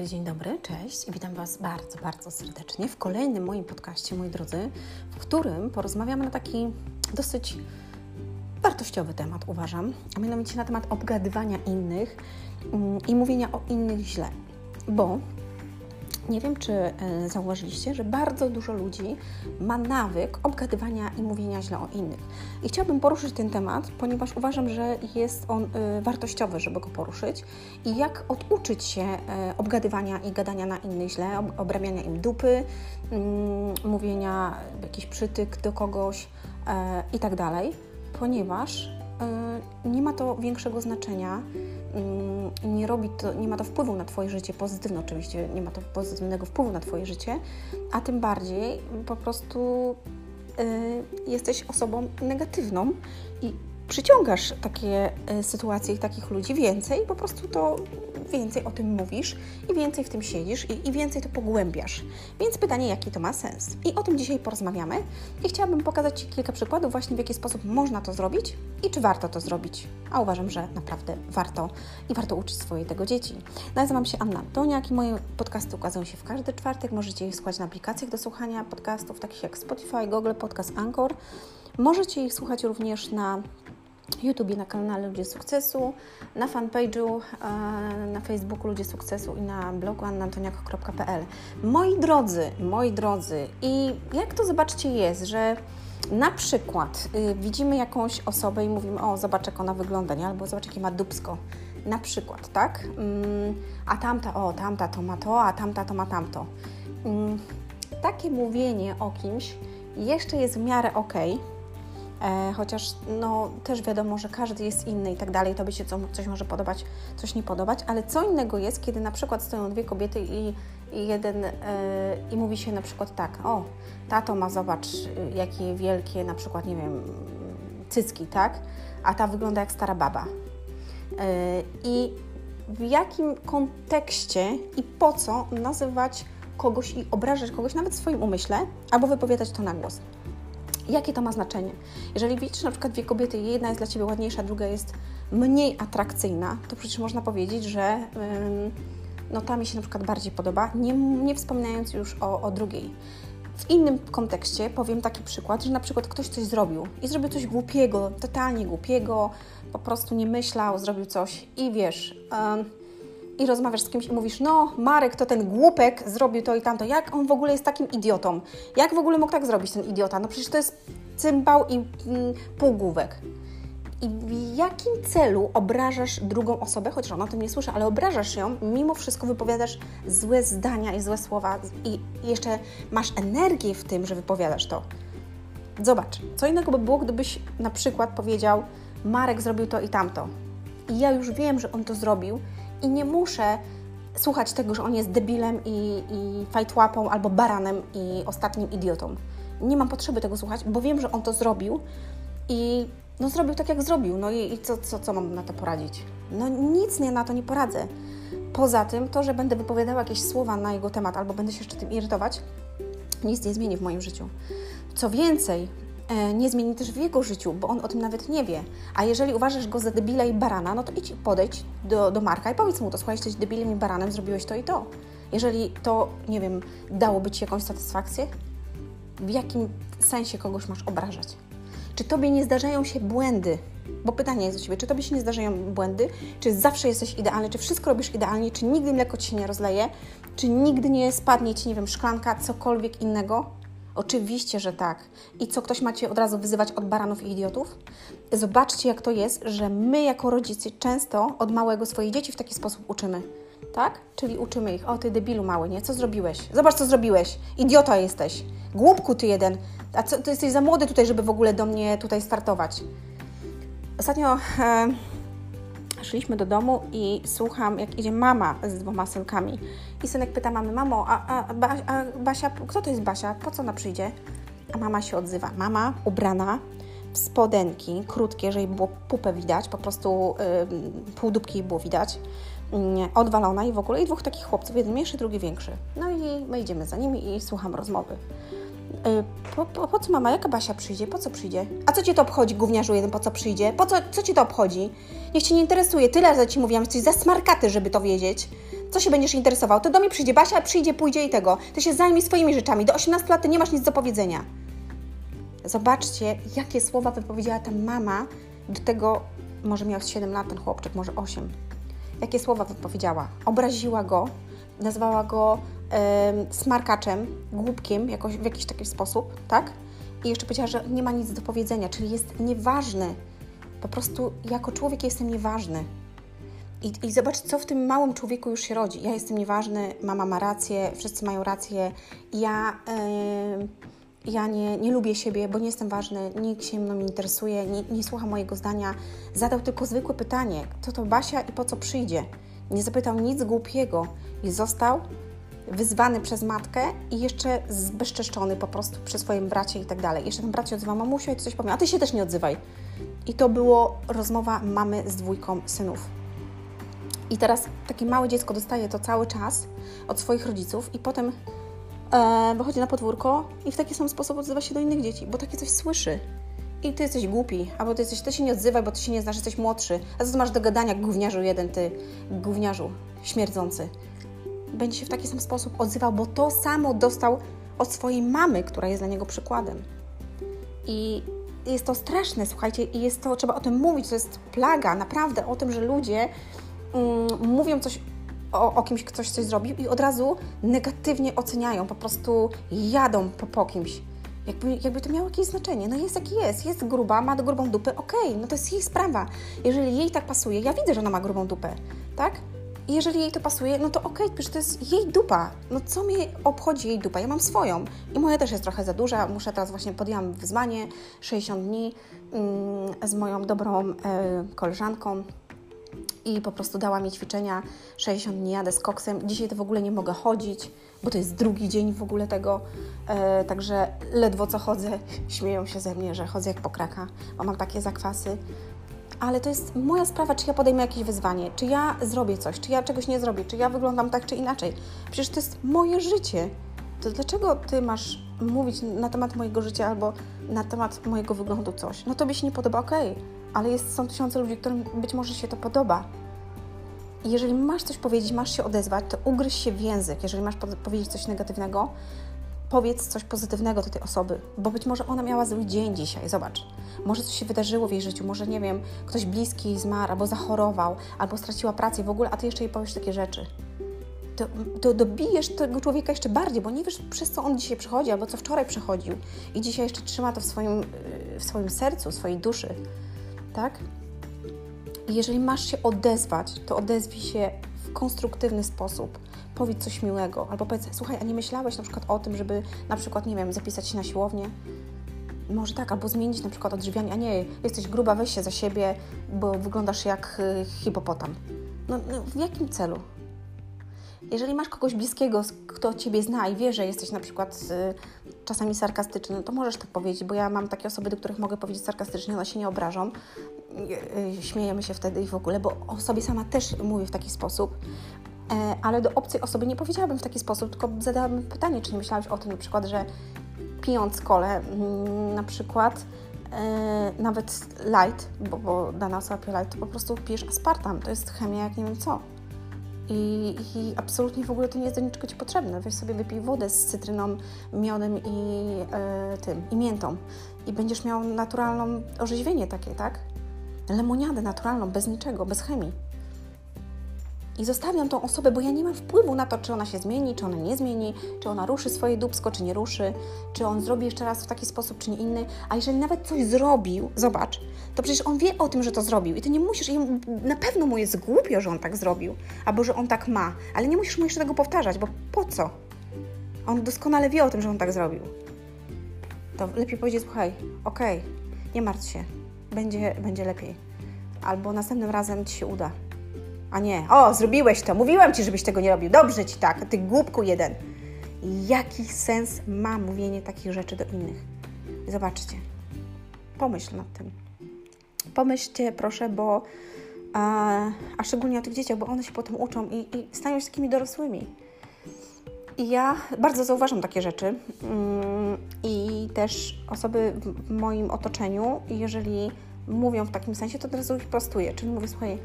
dobry, dzień dobry, cześć witam Was bardzo, bardzo serdecznie w kolejnym moim podcaście, moi drodzy, w którym porozmawiamy na taki dosyć wartościowy temat, uważam, a mianowicie na temat obgadywania innych mm, i mówienia o innych źle. Bo nie wiem, czy e, zauważyliście, że bardzo dużo ludzi ma nawyk obgadywania i mówienia źle o innych. I chciałabym poruszyć ten temat, ponieważ uważam, że jest on e, wartościowy, żeby go poruszyć. I jak oduczyć się e, obgadywania i gadania na innych źle, obrabiania im dupy, mm, mówienia jakiś przytyk do kogoś i tak dalej, ponieważ nie ma to większego znaczenia nie robi to, nie ma to wpływu na Twoje życie, pozytywne oczywiście, nie ma to pozytywnego wpływu na Twoje życie, a tym bardziej po prostu y, jesteś osobą negatywną i przyciągasz takie y, sytuacje i takich ludzi więcej, po prostu to więcej o tym mówisz i więcej w tym siedzisz i, i, więcej to pogłębiasz. Więc pytanie, jaki to ma sens? I o tym dzisiaj porozmawiamy i chciałabym pokazać Ci kilka przykładów właśnie, w jaki sposób można to zrobić i czy warto to zrobić. A uważam, że naprawdę warto i warto uczyć swoje tego dzieci. Nazywam się Anna Antoniak i moje podcasty ukazują się w każdy czwartek. Możecie je słuchać na aplikacjach do słuchania podcastów, takich jak Spotify, Google Podcast, Anchor. Możecie ich słuchać również na YouTube, na kanale Ludzie Sukcesu, na fanpage'u e, na Facebooku Ludzie Sukcesu i na blogu annantoniak.pl. Moi drodzy, moi drodzy, i jak to zobaczcie jest, że na przykład y, widzimy jakąś osobę i mówimy, o zobacz jak ona wygląda, nie? albo zobacz jakie ma dubsko. Na przykład, tak? Mm, a tamta, o tamta to ma to, a tamta to ma tamto. Mm, takie mówienie o kimś jeszcze jest w miarę okej, okay, E, chociaż no, też wiadomo, że każdy jest inny i tak dalej, to by się co, coś może podobać, coś nie podobać, ale co innego jest, kiedy na przykład stoją dwie kobiety i, i jeden e, i mówi się na przykład tak, o, tato ma, zobacz, jakie wielkie na przykład, nie wiem, cycki, tak, a ta wygląda jak stara baba. E, I w jakim kontekście i po co nazywać kogoś i obrażać kogoś nawet w swoim umyśle, albo wypowiadać to na głos. Jakie to ma znaczenie? Jeżeli widzisz na przykład dwie kobiety i jedna jest dla Ciebie ładniejsza, druga jest mniej atrakcyjna, to przecież można powiedzieć, że no ta mi się na przykład bardziej podoba, nie, nie wspominając już o, o drugiej. W innym kontekście powiem taki przykład, że na przykład ktoś coś zrobił i zrobił coś głupiego, totalnie głupiego, po prostu nie myślał, zrobił coś i wiesz... Yy, i rozmawiasz z kimś i mówisz, no Marek to ten głupek zrobił to i tamto, jak on w ogóle jest takim idiotą? Jak w ogóle mógł tak zrobić ten idiota? No przecież to jest cymbał i mm, półgłówek. I w jakim celu obrażasz drugą osobę, chociaż ona o tym nie słyszy, ale obrażasz ją, mimo wszystko wypowiadasz złe zdania i złe słowa i jeszcze masz energię w tym, że wypowiadasz to. Zobacz, co innego by było, gdybyś na przykład powiedział, Marek zrobił to i tamto. I ja już wiem, że on to zrobił i nie muszę słuchać tego, że on jest debilem i, i fajtłapą albo baranem i ostatnim idiotą. Nie mam potrzeby tego słuchać, bo wiem, że on to zrobił i no zrobił tak, jak zrobił. No i, i co, co, co mam na to poradzić? No nic nie na to nie poradzę. Poza tym, to, że będę wypowiadała jakieś słowa na jego temat albo będę się jeszcze tym irytować, nic nie zmieni w moim życiu. Co więcej, nie zmieni też w jego życiu, bo on o tym nawet nie wie. A jeżeli uważasz go za debila i barana, no to idź podejdź do, do Marka i powiedz mu to, słuchaj, jesteś debilem i baranem, zrobiłeś to i to. Jeżeli to, nie wiem, dałoby Ci jakąś satysfakcję, w jakim sensie kogoś masz obrażać? Czy Tobie nie zdarzają się błędy? Bo pytanie jest do Ciebie, czy Tobie się nie zdarzają błędy? Czy zawsze jesteś idealny? Czy wszystko robisz idealnie? Czy nigdy mleko Ci się nie rozleje? Czy nigdy nie spadnie Ci, nie wiem, szklanka, cokolwiek innego? Oczywiście, że tak. I co, ktoś macie od razu wyzywać od baranów i idiotów? Zobaczcie, jak to jest, że my jako rodzice często od małego swoje dzieci w taki sposób uczymy. Tak? Czyli uczymy ich, o ty debilu mały, nie? Co zrobiłeś? Zobacz, co zrobiłeś. Idiota jesteś. Głupku ty jeden. A co, ty jesteś za młody tutaj, żeby w ogóle do mnie tutaj startować. Ostatnio... E szliśmy do domu i słucham, jak idzie mama z dwoma synkami. I synek pyta mamy, mamo, a, a, a Basia, kto to jest Basia? Po co ona przyjdzie? A mama się odzywa. Mama ubrana w spodenki, krótkie, żeby było pupę widać, po prostu yy, jej było widać, yy, odwalona i w ogóle i dwóch takich chłopców, jeden mniejszy, drugi większy. No i my idziemy za nimi i słucham rozmowy. Y, po, po, po, co mama, jaka Basia przyjdzie? Po co przyjdzie? A co Cię to obchodzi, gówniarzu jeden, po co przyjdzie? Po co, co Cię to obchodzi? Niech Cię nie interesuje, tyle razy Ci mówiłam, jesteś za smarkaty, żeby to wiedzieć. Co się będziesz interesował? To do mnie przyjdzie Basia, przyjdzie, pójdzie i tego. Ty się zajmij swoimi rzeczami. Do 18 lat ty nie masz nic do powiedzenia. Zobaczcie, jakie słowa wypowiedziała ta mama do tego, może miał 7 lat ten chłopczyk, może 8. Jakie słowa wypowiedziała? Obraziła go, nazwała go smarkaczem, głupkiem jakoś, w jakiś taki sposób, tak? I jeszcze powiedziała, że nie ma nic do powiedzenia, czyli jest nieważny. Po prostu jako człowiek jestem nieważny. I, I zobacz, co w tym małym człowieku już się rodzi. Ja jestem nieważny, mama ma rację, wszyscy mają rację. Ja, yy, ja nie, nie lubię siebie, bo nie jestem ważny, nikt się mną nie interesuje, nie, nie słucha mojego zdania. Zadał tylko zwykłe pytanie, kto to Basia i po co przyjdzie. Nie zapytał nic głupiego i został wyzwany przez matkę i jeszcze zbezczeszczony po prostu przy swoim bracie i tak dalej. Jeszcze ten brat się odzywa, mamusiu, i coś powiem, a ty się też nie odzywaj. I to było rozmowa mamy z dwójką synów. I teraz takie małe dziecko dostaje to cały czas od swoich rodziców i potem e, wychodzi na podwórko i w taki sam sposób odzywa się do innych dzieci, bo takie coś słyszy. I ty jesteś głupi, albo ty jesteś, ty się nie odzywaj, bo ty się nie znasz, jesteś młodszy. A co masz do gadania, gówniarzu jeden, ty, gówniarzu, śmierdzący. Będzie się w taki sam sposób odzywał, bo to samo dostał od swojej mamy, która jest dla niego przykładem. I jest to straszne, słuchajcie, i jest to, trzeba o tym mówić, to jest plaga, naprawdę, o tym, że ludzie mm, mówią coś o, o, kimś, ktoś coś zrobił i od razu negatywnie oceniają, po prostu jadą po, po kimś. Jakby, jakby to miało jakieś znaczenie. No jest jaki jest, jest gruba, ma grubą dupę, okej, okay, no to jest jej sprawa. Jeżeli jej tak pasuje, ja widzę, że ona ma grubą dupę, tak? Jeżeli jej to pasuje, no to okej, okay, to jest jej dupa. No co mnie obchodzi jej dupa? Ja mam swoją. I moja też jest trochę za duża. Muszę teraz właśnie podjęłam wyzwanie 60 dni mm, z moją dobrą y, koleżanką i po prostu dała mi ćwiczenia 60 dni jadę z koksem. Dzisiaj to w ogóle nie mogę chodzić, bo to jest drugi dzień w ogóle tego, e, także ledwo co chodzę. Śmieją się ze mnie, że chodzę jak pokraka, bo mam takie zakwasy. Ale to jest moja sprawa, czy ja podejmę jakieś wyzwanie, czy ja zrobię coś, czy ja czegoś nie zrobię, czy ja wyglądam tak, czy inaczej. Przecież to jest moje życie. To dlaczego ty masz mówić na temat mojego życia albo na temat mojego wyglądu coś? No tobie się nie podoba, okej, okay ale jest, są tysiące ludzi, którym być może się to podoba. Jeżeli masz coś powiedzieć, masz się odezwać, to ugryź się w język. Jeżeli masz powiedzieć coś negatywnego, powiedz coś pozytywnego do tej osoby, bo być może ona miała zły dzień dzisiaj. Zobacz, może coś się wydarzyło w jej życiu, może nie wiem, ktoś bliski zmarł, albo zachorował, albo straciła pracę w ogóle, a ty jeszcze jej powiesz takie rzeczy. To, to dobijesz tego człowieka jeszcze bardziej, bo nie wiesz, przez co on dzisiaj przechodzi, albo co wczoraj przechodził, i dzisiaj jeszcze trzyma to w swoim, w swoim sercu, w swojej duszy tak? Jeżeli masz się odezwać, to odezwij się w konstruktywny sposób. Powiedz coś miłego, albo powiedz, słuchaj, a nie myślałeś na przykład o tym, żeby na przykład, nie wiem, zapisać się na siłownię? Może tak, albo zmienić na przykład odżywianie, a nie, jesteś gruba, weź się za siebie, bo wyglądasz jak y, hipopotam. No, no w jakim celu? Jeżeli masz kogoś bliskiego, kto Ciebie zna i wie, że jesteś na przykład y, czasami sarkastyczny, no to możesz tak powiedzieć, bo ja mam takie osoby, do których mogę powiedzieć sarkastycznie, one się nie obrażą, y, y, śmiejemy się wtedy i w ogóle, bo o sobie sama też mówię w taki sposób, ale do obcej osoby nie powiedziałabym w taki sposób, tylko zadałabym pytanie, czy nie myślałaś o tym na przykład, że pijąc kole mm, na przykład, e, nawet light, bo, bo dana osoba pije light, to po prostu pijesz aspartam, to jest chemia jak nie wiem co. I, I, absolutnie w ogóle to nie jest do niczego Ci potrzebne. Weź sobie wypij wodę z cytryną, miodem i e, tym, i miętą. I będziesz miał naturalną orzeźwienie takie, tak? Lemoniadę naturalną, bez niczego, bez chemii. I zostawiam tą osobę, bo ja nie mam wpływu na to, czy ona się zmieni, czy ona nie zmieni, czy ona ruszy swoje dubsko, czy nie ruszy, czy on zrobi jeszcze raz w taki sposób, czy nie inny. A jeżeli nawet coś zrobił, zobacz, to przecież on wie o tym, że to zrobił. I ty nie musisz, na pewno mu jest głupio, że on tak zrobił, albo że on tak ma, ale nie musisz mu jeszcze tego powtarzać, bo po co? On doskonale wie o tym, że on tak zrobił. To lepiej powiedzieć, słuchaj, okej, okay, nie martw się, będzie, będzie lepiej. Albo następnym razem ci się uda a nie, o, zrobiłeś to, mówiłam ci, żebyś tego nie robił, dobrze ci tak, ty głupku jeden. Jaki sens ma mówienie takich rzeczy do innych? Zobaczcie, pomyśl nad tym. Pomyślcie, proszę, bo a, a szczególnie o tych dzieciach, bo one się potem uczą i, i stają się takimi dorosłymi. I ja bardzo zauważam takie rzeczy mm, i też osoby w moim otoczeniu, jeżeli mówią w takim sensie, to od razu ich prostuję. Czyli mówię, słuchaj,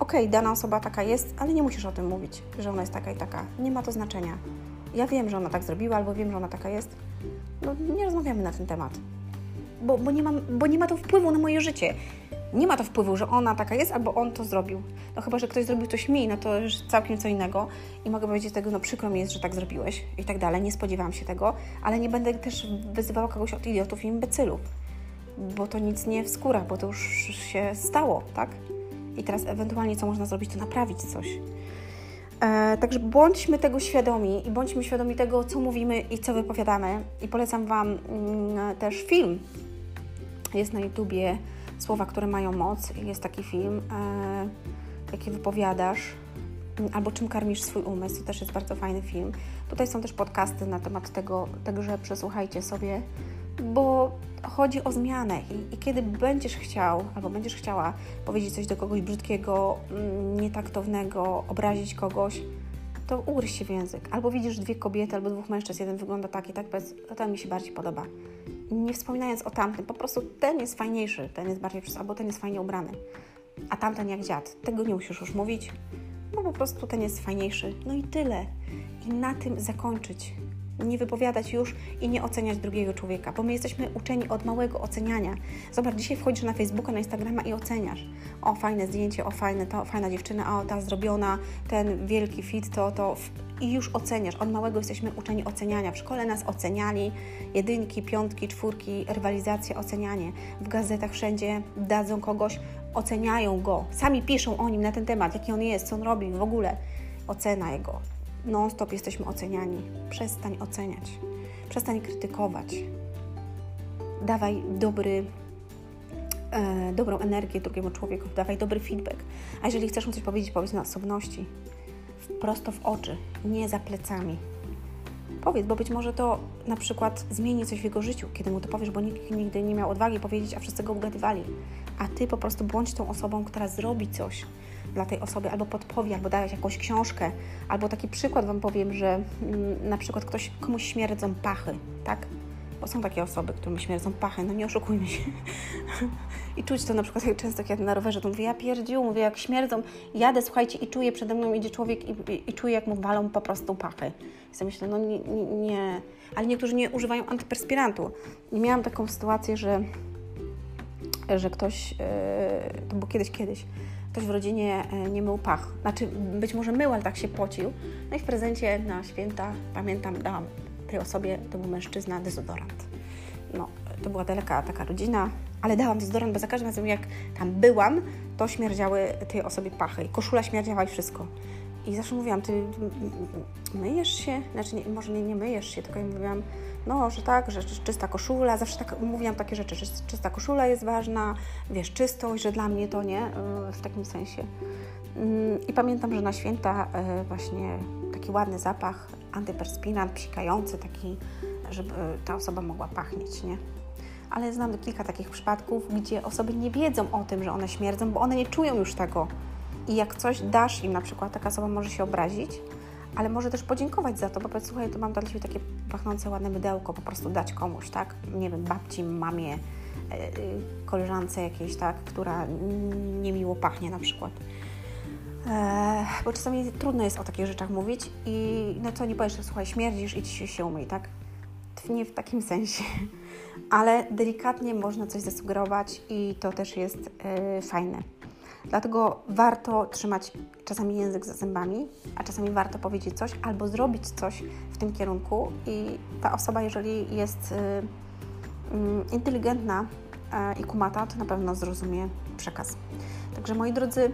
okej, okay, dana osoba taka jest, ale nie musisz o tym mówić, że ona jest taka i taka. Nie ma to znaczenia. Ja wiem, że ona tak zrobiła, albo wiem, że ona taka jest. No nie rozmawiamy na ten temat. Bo, bo, nie, mam, bo nie ma to wpływu na moje życie. Nie ma to wpływu, że ona taka jest, albo on to zrobił. No chyba, że ktoś zrobił coś mi, no to już całkiem co innego. I mogę powiedzieć tego, no przykro mi jest, że tak zrobiłeś i tak dalej. Nie spodziewałam się tego, ale nie będę też wyzywała kogoś od idiotów i imbecylów. Bo to nic nie w skórach, bo to już się stało, tak? I teraz ewentualnie co można zrobić, to naprawić coś. E, także bądźmy tego świadomi i bądźmy świadomi tego, co mówimy i co wypowiadamy. I polecam Wam mm, też film. Jest na YouTubie Słowa, które mają moc. Jest taki film, e, jaki wypowiadasz, mm, albo czym karmisz swój umysł. To też jest bardzo fajny film. Tutaj są też podcasty na temat tego, także przesłuchajcie sobie, bo chodzi o zmianę I, i, kiedy będziesz chciał albo będziesz chciała powiedzieć coś do kogoś brzydkiego, mm, nietaktownego, obrazić kogoś, to ugryź się w język. Albo widzisz dwie kobiety, albo dwóch mężczyzn, jeden wygląda tak i tak, bez, to ten mi się bardziej podoba. Nie wspominając o tamtym, po prostu ten jest fajniejszy, ten jest bardziej albo ten jest fajnie ubrany, a tamten jak dziad. Tego nie musisz już mówić, bo po prostu ten jest fajniejszy. No i tyle. I na tym zakończyć nie wypowiadać już i nie oceniać drugiego człowieka, bo my jesteśmy uczeni od małego oceniania. Zobacz, dzisiaj wchodzisz na Facebooka, na Instagrama i oceniasz. O, fajne zdjęcie, o, fajne, to, fajna dziewczyna, o, ta zrobiona, ten wielki fit, to, to i już oceniasz. Od małego jesteśmy uczeni oceniania. W szkole nas oceniali, jedynki, piątki, czwórki, rywalizacja, ocenianie. W gazetach wszędzie dadzą kogoś, oceniają go. Sami piszą o nim na ten temat, jaki on jest, co on robi, w ogóle ocena jego non-stop jesteśmy oceniani. Przestań oceniać, przestań krytykować. Dawaj dobry, e, dobrą energię drugiemu człowiekowi, dawaj dobry feedback. A jeżeli chcesz mu coś powiedzieć, powiedz na osobności, prosto w oczy, nie za plecami. Powiedz, bo być może to na przykład zmieni coś w jego życiu, kiedy mu to powiesz, bo nikt nigdy nie miał odwagi powiedzieć, a wszyscy go ugadywali. A ty po prostu bądź tą osobą, która zrobi coś, dla tej osoby, albo podpowie, albo dałeś jakąś książkę, albo taki przykład Wam powiem, że mm, na przykład ktoś, komuś śmierdzą pachy, tak? Bo są takie osoby, którym śmierdzą pachy, no nie oszukujmy się. I czuć to na przykład, jak często jak jadę na rowerze, to mówię, ja pierdziu, mówię, jak śmierdzą, jadę, słuchajcie, i czuję, przede mną idzie człowiek i, i, i czuję, jak mu walą po prostu pachy. I sobie myślę, no nie, nie, nie, ale niektórzy nie używają antyperspirantu. I miałam taką sytuację, że, że ktoś, yy, to było kiedyś, kiedyś, ktoś w rodzinie e, nie mył pach. Znaczy, być może mył, ale tak się pocił. No i w prezencie na święta, pamiętam, dałam tej osobie, to był mężczyzna, dezodorant. No, to była daleka taka rodzina, ale dałam dezodorant, bo za każdym razem jak tam byłam, to śmierdziały tej osobie pachy. I koszula śmierdziała i wszystko. I zawsze mówiłam, ty myjesz się? Znaczy, nie, może nie, nie myjesz się, tylko ja mówiłam, no, że tak, że czysta koszula, zawsze tak mówiłam takie rzeczy, że czysta koszula jest ważna, wiesz, czystość, że dla mnie to nie, y, w takim sensie. Mm, I pamiętam, że na święta y, właśnie taki ładny zapach, antyperspirant, psikający, taki, żeby ta osoba mogła pachnieć, nie? Ale znam kilka takich przypadków, gdzie osoby nie wiedzą o tym, że one śmierdzą, bo one nie czują już tego. I jak coś dasz im, na przykład taka osoba może się obrazić, ale może też podziękować za to, bo powiedz, słuchaj, to mam dla Ciebie takie pachnące ładne mydełko, po prostu dać komuś, tak? Nie wiem, babci, mamie, e, e, koleżance jakiejś, tak? Która niemiło pachnie na przykład. E, bo czasami trudno jest o takich rzeczach mówić i no co, nie powiesz, że słuchaj, śmierdzisz, idź się, się umyj, tak? Nie w takim sensie, ale delikatnie można coś zasugerować i to też jest fajne. Dlatego warto trzymać czasami język za zębami, a czasami warto powiedzieć coś albo zrobić coś w tym kierunku i ta osoba, jeżeli jest y, y, inteligentna y, i kumata, to na pewno zrozumie przekaz. Także moi drodzy, y,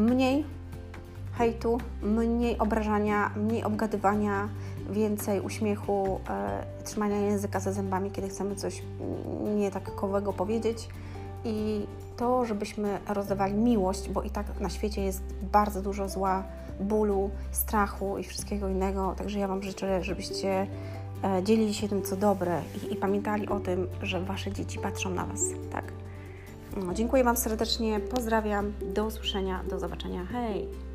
mniej hejtu, mniej obrażania, mniej obgadywania, więcej uśmiechu, y, trzymania języka za zębami, kiedy chcemy coś nie takowego powiedzieć i to, żebyśmy rozdawali miłość, bo i tak na świecie jest bardzo dużo zła, bólu, strachu i wszystkiego innego. Także ja Wam życzę, żebyście e, dzielili się tym, co dobre i, i pamiętali o tym, że Wasze dzieci patrzą na Was. Tak? No, dziękuję Wam serdecznie, pozdrawiam, do usłyszenia, do zobaczenia. Hej!